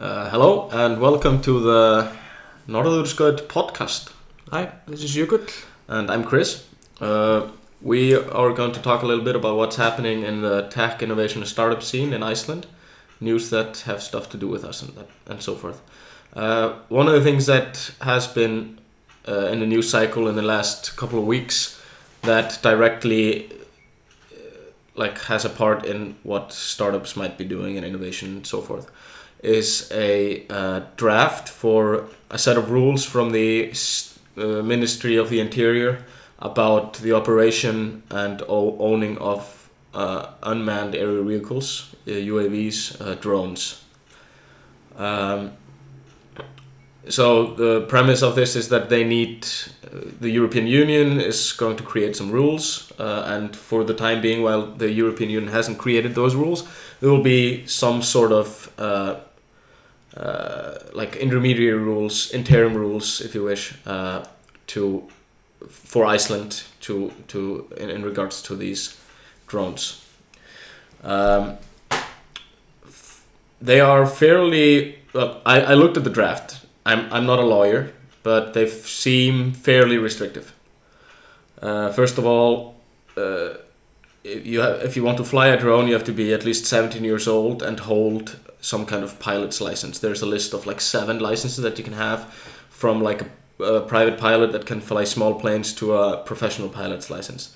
Uh, hello and welcome to the Norðurskaut podcast. Hi, this is Jökull. And I'm Chris. Uh, we are going to talk a little bit about what's happening in the tech innovation and startup scene in Iceland, news that have stuff to do with us and, that, and so forth. Uh, one of the things that has been uh, in the news cycle in the last couple of weeks that directly uh, like has a part in what startups might be doing in innovation and so forth is a uh, draft for a set of rules from the uh, Ministry of the Interior about the operation and owning of uh, unmanned aerial vehicles, UAVs, uh, uh, drones. Um, so the premise of this is that they need uh, the European Union is going to create some rules, uh, and for the time being, while the European Union hasn't created those rules, there will be some sort of uh, uh, like intermediary rules, interim rules, if you wish, uh, to for Iceland to to in, in regards to these drones. Um, they are fairly. I, I looked at the draft. I'm I'm not a lawyer, but they seem fairly restrictive. Uh, first of all, uh, if you have, if you want to fly a drone, you have to be at least 17 years old and hold some kind of pilot's license. There's a list of like seven licenses that you can have, from like a, a private pilot that can fly small planes to a professional pilot's license.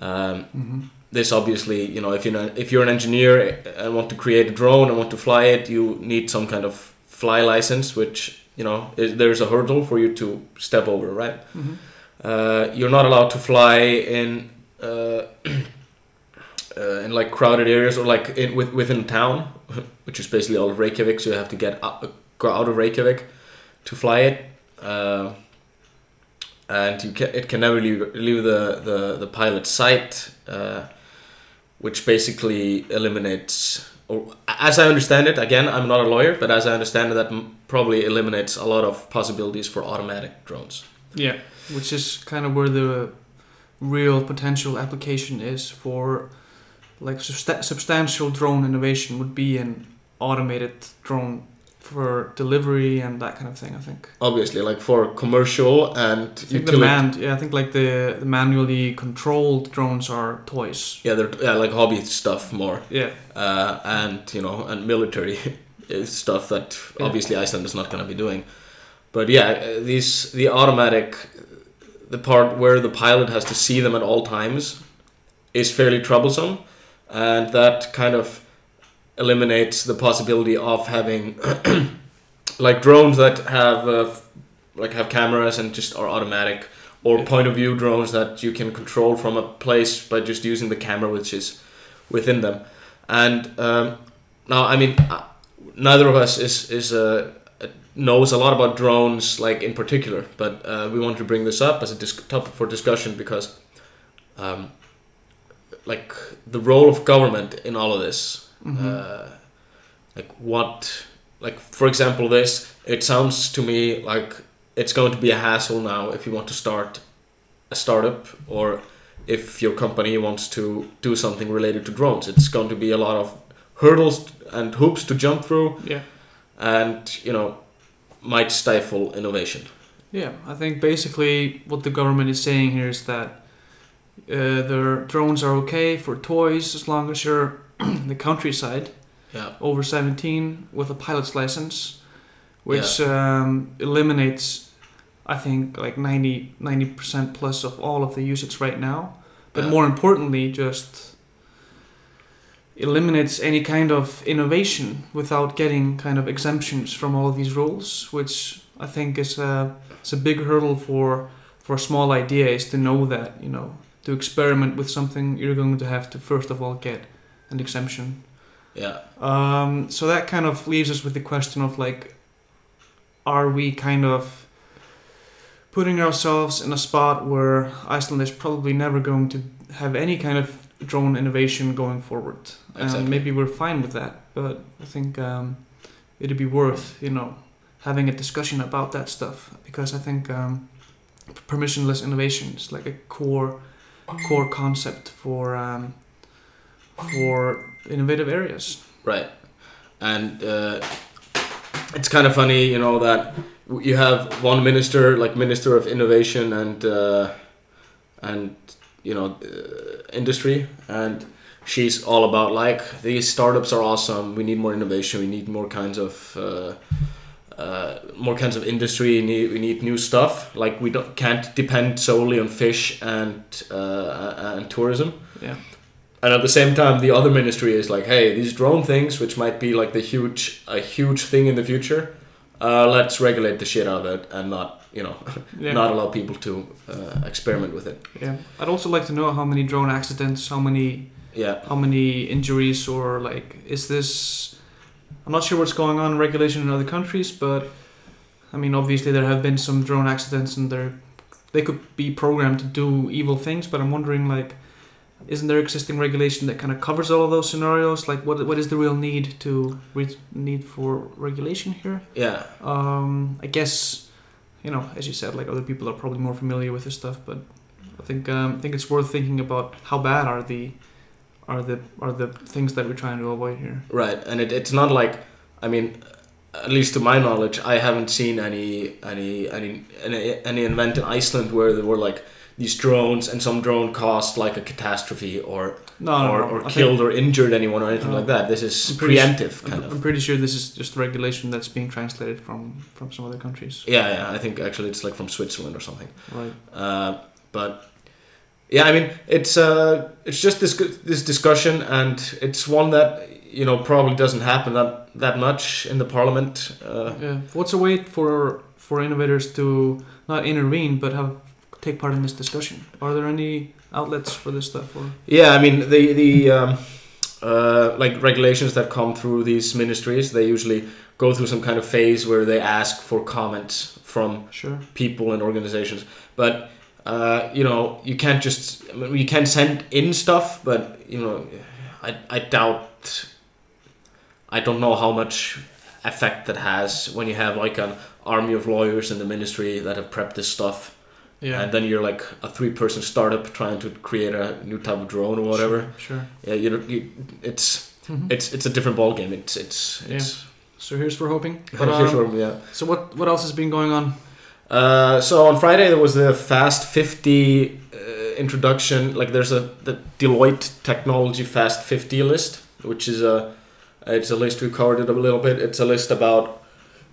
Um, mm-hmm. This obviously, you know, if you know, if you're an engineer and want to create a drone and want to fly it, you need some kind of fly license, which you know is, there's a hurdle for you to step over, right? Mm-hmm. Uh, you're not allowed to fly in. Uh, uh, in like crowded areas or like in with, within town, which is basically all of Reykjavik. So you have to get out, go out of Reykjavik to fly it, uh, and you can it can never leave, leave the the the pilot's sight, uh, which basically eliminates. Or as I understand it, again, I'm not a lawyer, but as I understand it, that probably eliminates a lot of possibilities for automatic drones. Yeah, which is kind of where the real potential application is for like substa- substantial drone innovation would be an automated drone for delivery and that kind of thing. I think. Obviously, like for commercial and I think the manned, yeah, I think like the, the manually controlled drones are toys. Yeah, they're yeah like hobby stuff more. Yeah. Uh, and you know, and military stuff that yeah. obviously Iceland is not going to be doing. But yeah, these the automatic, the part where the pilot has to see them at all times, is fairly troublesome and that kind of eliminates the possibility of having like drones that have uh, like have cameras and just are automatic or point of view drones that you can control from a place by just using the camera which is within them. And um, now i mean uh, neither of us is is uh, knows a lot about drones like in particular but uh, we want to bring this up as a topic for discussion because um, like the role of government in all of this. Mm-hmm. Uh, like what, like for example, this it sounds to me like it's going to be a hassle now if you want to start a startup or if your company wants to do something related to drones. It's going to be a lot of hurdles and hoops to jump through. Yeah. And you know, might stifle innovation. Yeah, I think basically what the government is saying here is that uh, their drones are okay for toys as long as you're in the countryside. Yeah. Over 17 with a pilot's license, which yeah. um, eliminates, I think, like 90 percent plus of all of the usage right now. But yeah. more importantly, just eliminates any kind of innovation without getting kind of exemptions from all of these rules, which I think is a, it's a big hurdle for for a small idea is to know that you know to experiment with something, you're going to have to first of all get an exemption. Yeah. Um, so that kind of leaves us with the question of like, are we kind of putting ourselves in a spot where Iceland is probably never going to have any kind of drone innovation going forward? Exactly. And maybe we're fine with that, but I think um, it'd be worth, you know, having a discussion about that stuff because I think um, permissionless innovation is like a core core concept for um, for innovative areas. Right, and uh, it's kind of funny, you know, that you have one minister, like Minister of Innovation and uh, and you know uh, industry, and she's all about like these startups are awesome. We need more innovation. We need more kinds of uh, more kinds of industry. We need, we need new stuff. Like we don't can't depend solely on fish and uh, and tourism. Yeah. And at the same time, the other ministry is like, hey, these drone things, which might be like the huge a huge thing in the future, uh, let's regulate the shit out of it and not you know Yeah. not allow people to uh, experiment with it. yeah. I'd also like to know how many drone accidents, how many Yeah. how many injuries or like is this I'm not sure what's going on in regulation in other countries, but I mean obviously there have been some drone accidents and they're they could be programmed to do evil things, but I'm wondering like isn't there existing regulation that kind of covers all of those scenarios? Like what what is the real need to re- need for regulation here? Yeah. Um, I guess you know, as you said, like other people are probably more familiar with this stuff, but I think um, I think it's worth thinking about how bad are the are the are the things that we're trying to avoid here. Right, and it, it's not like, I mean, at least to my knowledge, I haven't seen any any any any, any event in Iceland where there were like these drones and some drone caused like a catastrophe or No, no, or, no. or I think- killed or injured anyone or anything No. like that. This is I'm pretty preemptive I'm, kind I'm pretty sure this is just regulation that's being translated from from some other countries. Yeah, yeah. I think actually it's like from Switzerland or something. Right. Uh, but yeah, I mean, it's uh, it's just this this discussion, and it's one that you know probably doesn't happen that that much in the parliament. Uh, Yeah. What's a way for for innovators to not intervene but have take part in this discussion? Are there any outlets for this stuff? Or yeah, I mean the the um, uh, like regulations that come through these ministries, they usually go through some kind of phase where they ask for comments from sure. people and organizations. But uh, you know, you can't just I mean, you can send in stuff, but you know, I I doubt. I don't know how much effect that has when you have like an army of lawyers in the ministry that have prepped this stuff, Yeah. and then you're like a three-person startup trying to create a new type of drone or whatever. Sure. Yeah, you, know, you it's sure. Mhm. it's it's a different ball game. It's it's Yeah. it's. So here's for hoping. But, Here's um, where- yeah. so what what else has been going on? Uh, so on Friday there was the Fast 50 uh, introduction. Like there's a the Deloitte Technology Fast 50 list, which is a it's a list we covered it a little bit. It's a list about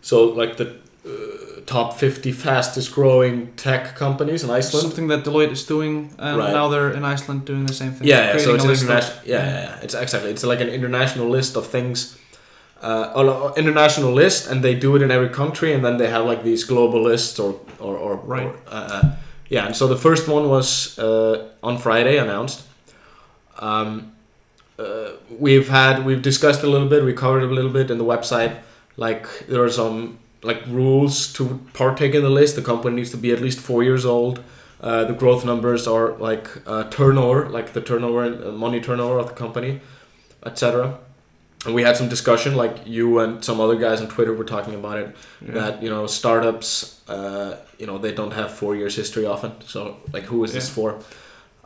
so like the uh, top 50 fastest growing tech companies in Iceland. Something that Deloitte is doing, and Right. now they're in Iceland doing the same thing. Yeah, yeah, so it's an international. Yeah, yeah, yeah, it's exactly. It's like an international list of things, uh, international list, and they do it in every country, and then they have like these global lists or or, or Right. or, uh, uh, yeah, and so the first one was uh, on Friday announced. Um, uh, we've had we've discussed a little bit. We covered a little bit in the website. Like there are some like rules to partake in the list. The company needs to be at least four years old. Uh, the growth numbers are like uh, turnover, like the turnover, uh, money turnover of the company, etc. And we had some discussion, like you and some other guys on Twitter were talking about it. Yeah. That you know startups, uh, you know they don't have four years history often. So like, who is this for?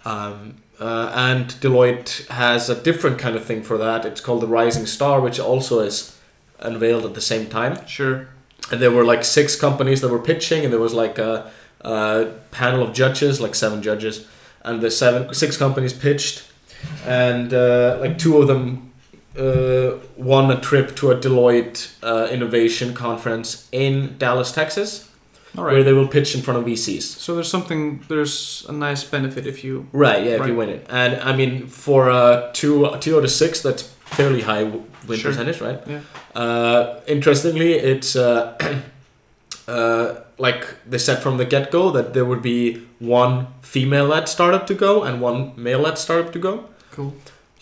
Um, uh, and Deloitte has a different kind of thing for that. It's called the Rising Star, which also is unveiled at the same time Sure. and there were like six companies that were pitching and there was like a, a panel of judges like seven judges and the seven six companies pitched and uh, like two of them uh, won a trip to a deloitte uh, innovation conference in dallas texas where they will pitch in front of vcs So there's something. There's a nice benefit if you. right yeah if you win it and i mean for uh, two two out of six that's fairly high win Sure. percentage right Yeah. Uh, interestingly, it's uh, uh, like they said from the get go that there would be one female led startup to go and one male led startup to go. Cool.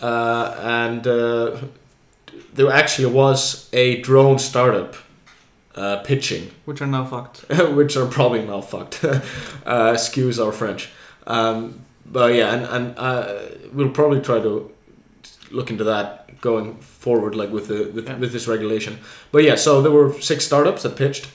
Uh, and uh, there actually was a drone startup uh, pitching, Which are now fucked. which are probably now fucked. uh, excuse our French. Um, but yeah, and, and uh, we'll probably try to look into that going forward, like with the with, Yeah. with this regulation. But yeah, so there were six startups that pitched.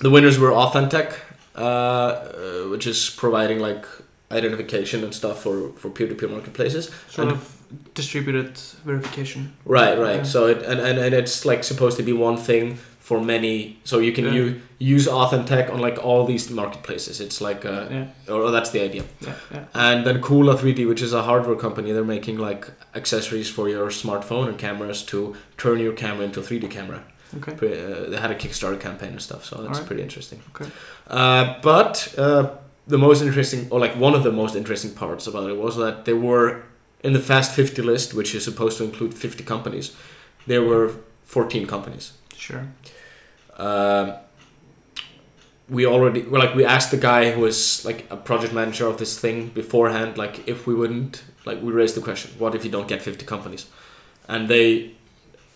The winners were Authenteq, uh, uh, which is providing like identification and stuff for for peer to peer marketplaces. Sort And- of distributed verification. Right, right. Yeah. So it and, and, and it's like supposed to be one thing for many. So you can Yeah. u- use Authenteq on like all these marketplaces. It's like, uh, Yeah, or that's the idea. yeah, yeah. And then Kula 3D, which is a hardware company, they're making like accessories for your smartphone and cameras to turn your camera into a 3D camera. Okay. Uh, they had a Kickstarter campaign and stuff, so that's Alright. pretty interesting. Okay. Uh, but uh, the most interesting, or like one of the most interesting parts about it was that they were in the Fast 50 list, which is supposed to include 50 companies. There were 14 companies. Sure. Um, we already, well, like we asked the guy who was like a project manager of this thing beforehand, like if we wouldn't, like we raised the question, what if you don't get 50 companies? And they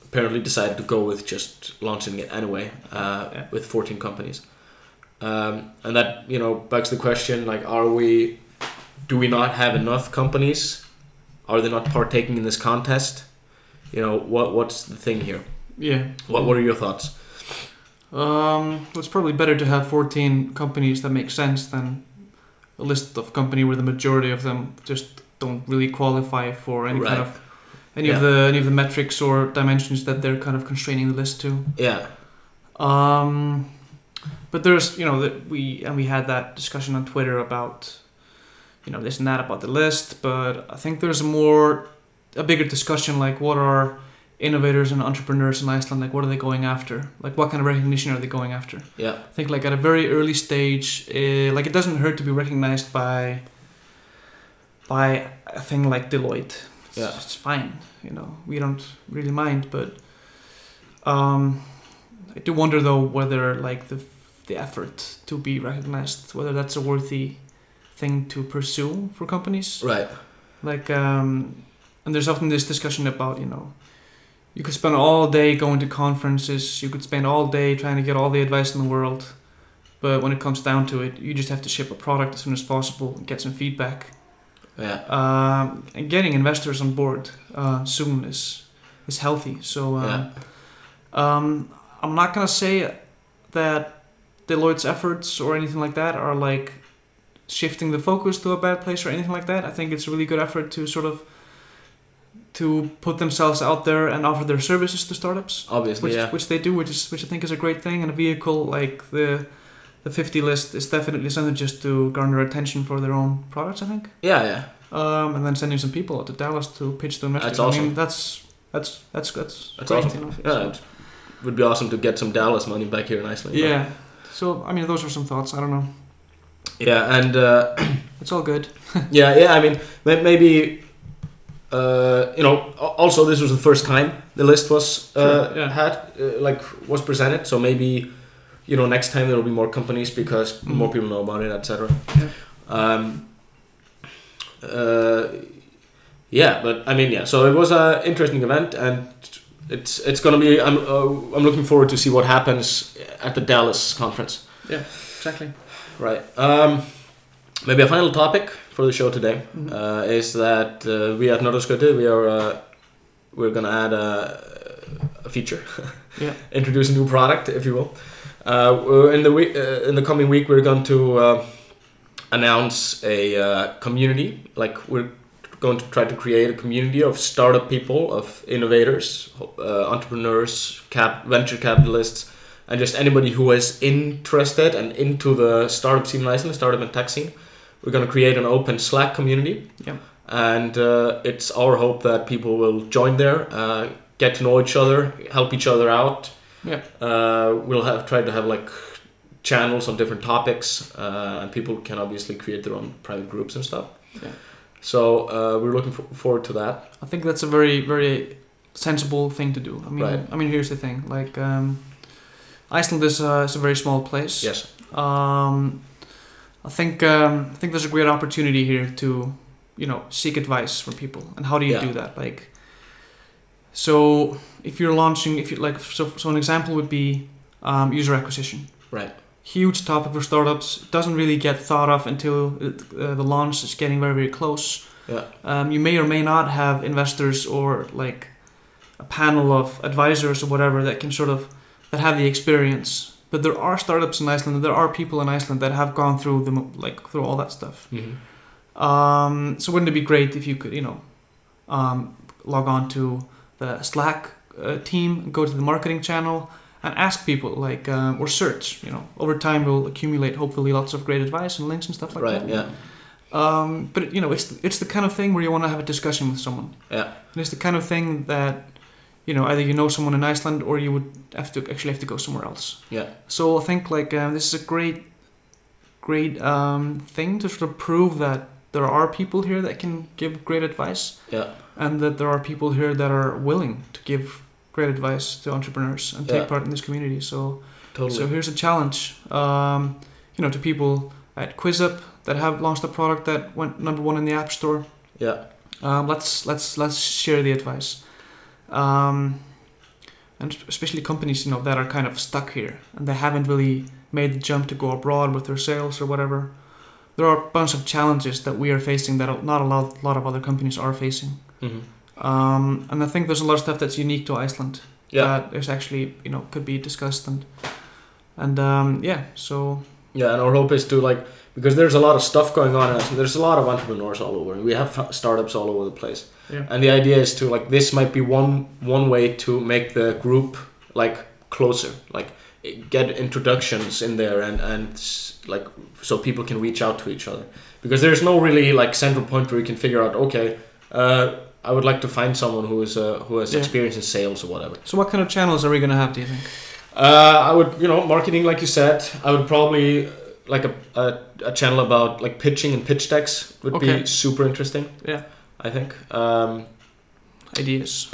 apparently decided to go with just launching it anyway uh, Yeah. with 14 companies. Um, and that, you know, begs the question, like, are we, do we not have enough companies? Are they not partaking in this contest? You know, what what's the thing here? Yeah. What, what are your thoughts? Um, it's probably better to have 14 companies that make sense than a list of company where the majority of them just don't really qualify for any kind of any of the any of the metrics or dimensions that they're kind of constraining the list to. Yeah. Um, but there's, you know, that we and we had that discussion on Twitter about, you know, this and that about the list. But I think there's a more, a bigger discussion like what are innovators and entrepreneurs in Iceland like? What are they going after? Like what kind of recognition are they going after? Yeah. I think like at a very early stage, uh, like it doesn't hurt to be recognized by, by a thing like Deloitte. It's, Yeah. it's fine, you know. We don't really mind, but um, I do wonder though whether like the the effort to be recognized, whether that's a worthy thing to pursue for companies. Right. Like, um, and there's often this discussion about, you know, you could spend all day going to conferences, you could spend all day trying to get all the advice in the world, but when it comes down to it, you just have to ship a product as soon as possible and get some feedback. Yeah. Um, and getting investors on board uh, soon is is healthy. So, um, um, I'm not gonna say that Deloitte's efforts or anything like that are like shifting the focus to a bad place or anything like that. I think it's a really good effort to sort of to put themselves out there and offer their services to startups, Obviously, which yeah. which they do, which is which I think is a great thing. And a vehicle like the the 50 list is definitely something just to garner attention for their own products. I think, Yeah, yeah. um, and then sending some people out to Dallas to pitch to investors. That's awesome. I mean, that's that's that's that's, That's great. awesome. You know? Yeah, it would be awesome to get some Dallas money back here in Iceland. yeah. So I mean, those are some thoughts. I don't know. Yeah, and uh, It's all good. yeah, yeah. I mean, maybe uh, you know. Also, this was the first time the list was uh, Sure, yeah. had uh, like was presented. So maybe you know next time there will be more companies because Mhm. more people know about it, etc. Yeah. Um, uh, yeah, but I mean, yeah. So it was a interesting event, and it's it's gonna be. I'm uh, I'm looking forward to see what happens at the Dallas conference. Yeah, exactly. Right. Um, maybe a final topic for the show today Mhm. uh, is that uh, we at Nordarskötu, we are uh, we're gonna add a, a feature. Yeah. Introduce a new product, if you will. Uh, in the week, uh, in the coming week, we're going to uh, announce a uh, community. Like we're going to try to create a community of startup people, of innovators, uh, entrepreneurs, cap venture capitalists, and just anybody who is interested and into the startup scene in Iceland, startup and tech scene. We're going to create an open Slack community. Yeah. And uh, it's our hope that people will join there, uh, get to know each other, help each other out. Yeah. Uh, we'll have tried to have like channels on different topics, uh, and people can obviously create their own private groups and stuff. Yeah. So uh, we're looking for- forward to that. I think that's a very very sensible thing to do. I mean, Right. I mean, here's the thing. Like, um, Iceland is a, is a very small place. Yes. Um, I think um, I think there's a great opportunity here to, you know, seek advice from people. And how do you Yeah. do that? Like, so if you're launching, if you like, so so an example would be um, user acquisition. Right. Huge topic for startups. Doesn't really get thought of until it, uh, the launch is getting very very close. Yeah. Um, you may or may not have investors or like a panel of advisors or whatever that can sort of that have the experience. But there are startups in Iceland. There are people in Iceland that have gone through the like through all that stuff. Mm-hmm. Um, so wouldn't it be great if you could you know um, log on to the Slack uh, team, go to the marketing channel, and ask people like um, or search. You know, over time we'll accumulate hopefully lots of great advice and links and stuff like right. that. Yeah. Um, but you know, it's it's the kind of thing where you want to have a discussion with someone. Yeah. And it's the kind of thing that you know either you know someone in Iceland or you would have to actually have to go somewhere else. Yeah. So I think like um, this is a great, great um, thing to sort of prove that there are people here that can give great advice, Yeah. and that there are people here that are willing to give great advice to entrepreneurs and take Yeah. part in this community. So Totally. so here's a challenge, um, you know, to people at QuizUp that have launched a product that went number one in the App Store. yeah. Um, let's let's let's share the advice, um, and especially companies you know that are kind of stuck here and they haven't really made the jump to go abroad with their sales or whatever. There are a bunch of challenges that we are facing that not a lot, a lot of other companies are facing. hmm Um, and I think there's a lot of stuff that's unique to Iceland Yeah. that is actually you know could be discussed and and um, yeah so Yeah, and our hope is to like because there's a lot of stuff going on. And there's a lot of entrepreneurs all over. We have startups all over the place, yeah and the idea is to like this might be one one way to make the group like closer, like get introductions in there, and and like so people can reach out to each other. Because there's no really like central point where you can figure out okay. Uh, I would like to find someone who is uh, who has Yeah. experience in sales or whatever. so what kind of channels are we gonna have do you think Uh, I would, you know, marketing like you said. I would probably like a, a, a channel about like pitching and pitch decks would Okay. be super interesting. Yeah. I think. Um, ideas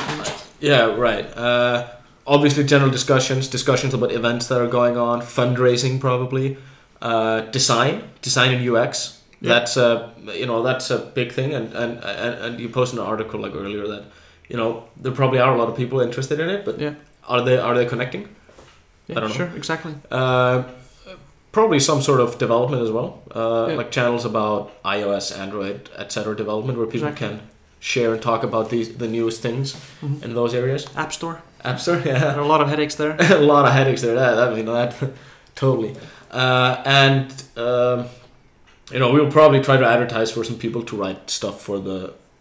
yeah, right. Uh, obviously, general discussions, discussions about events that are going on, fundraising probably, uh, design, design and UX. Yeah. That's a you know that's a big thing, and, and and and you posted an article like earlier that you know there probably are a lot of people interested in it, but Yeah. are they are they connecting? Yeah I don't know. sure exactly Uh, probably some sort of development as well, uh, Yeah. like channels about iOS, Android, etc. development where people Exactly. can share and talk about these the newest things Mhm. in those areas. App Store App Store, there yeah, are a lot of headaches there a lot of headaches there. That, that you know that totally, uh, and um, you know we'll probably try to advertise for some people to write stuff for the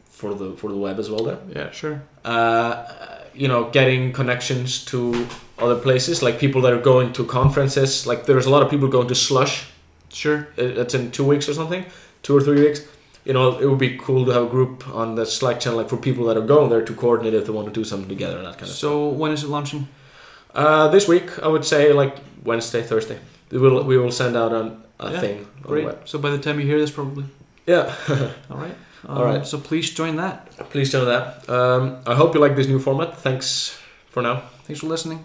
for the for the web as well there. yeah sure Uh, you know, getting connections to other places, like people that are going to conferences. Like there's a lot of people going to Slush sure it- it's in two weeks or something, two or three weeks. You know, it would be cool to have a group on the Slack channel, like for people that are going there to coordinate if they want to do something together and that kind of so when is it launching. Uh, this week, I would say like Wednesday, Thursday. We will we will send out an, a Yeah, thing great so by the time you hear this probably Yeah, all right All right. so please join that please join that. Um, I hope you like this new format. Thanks for now. thanks for listening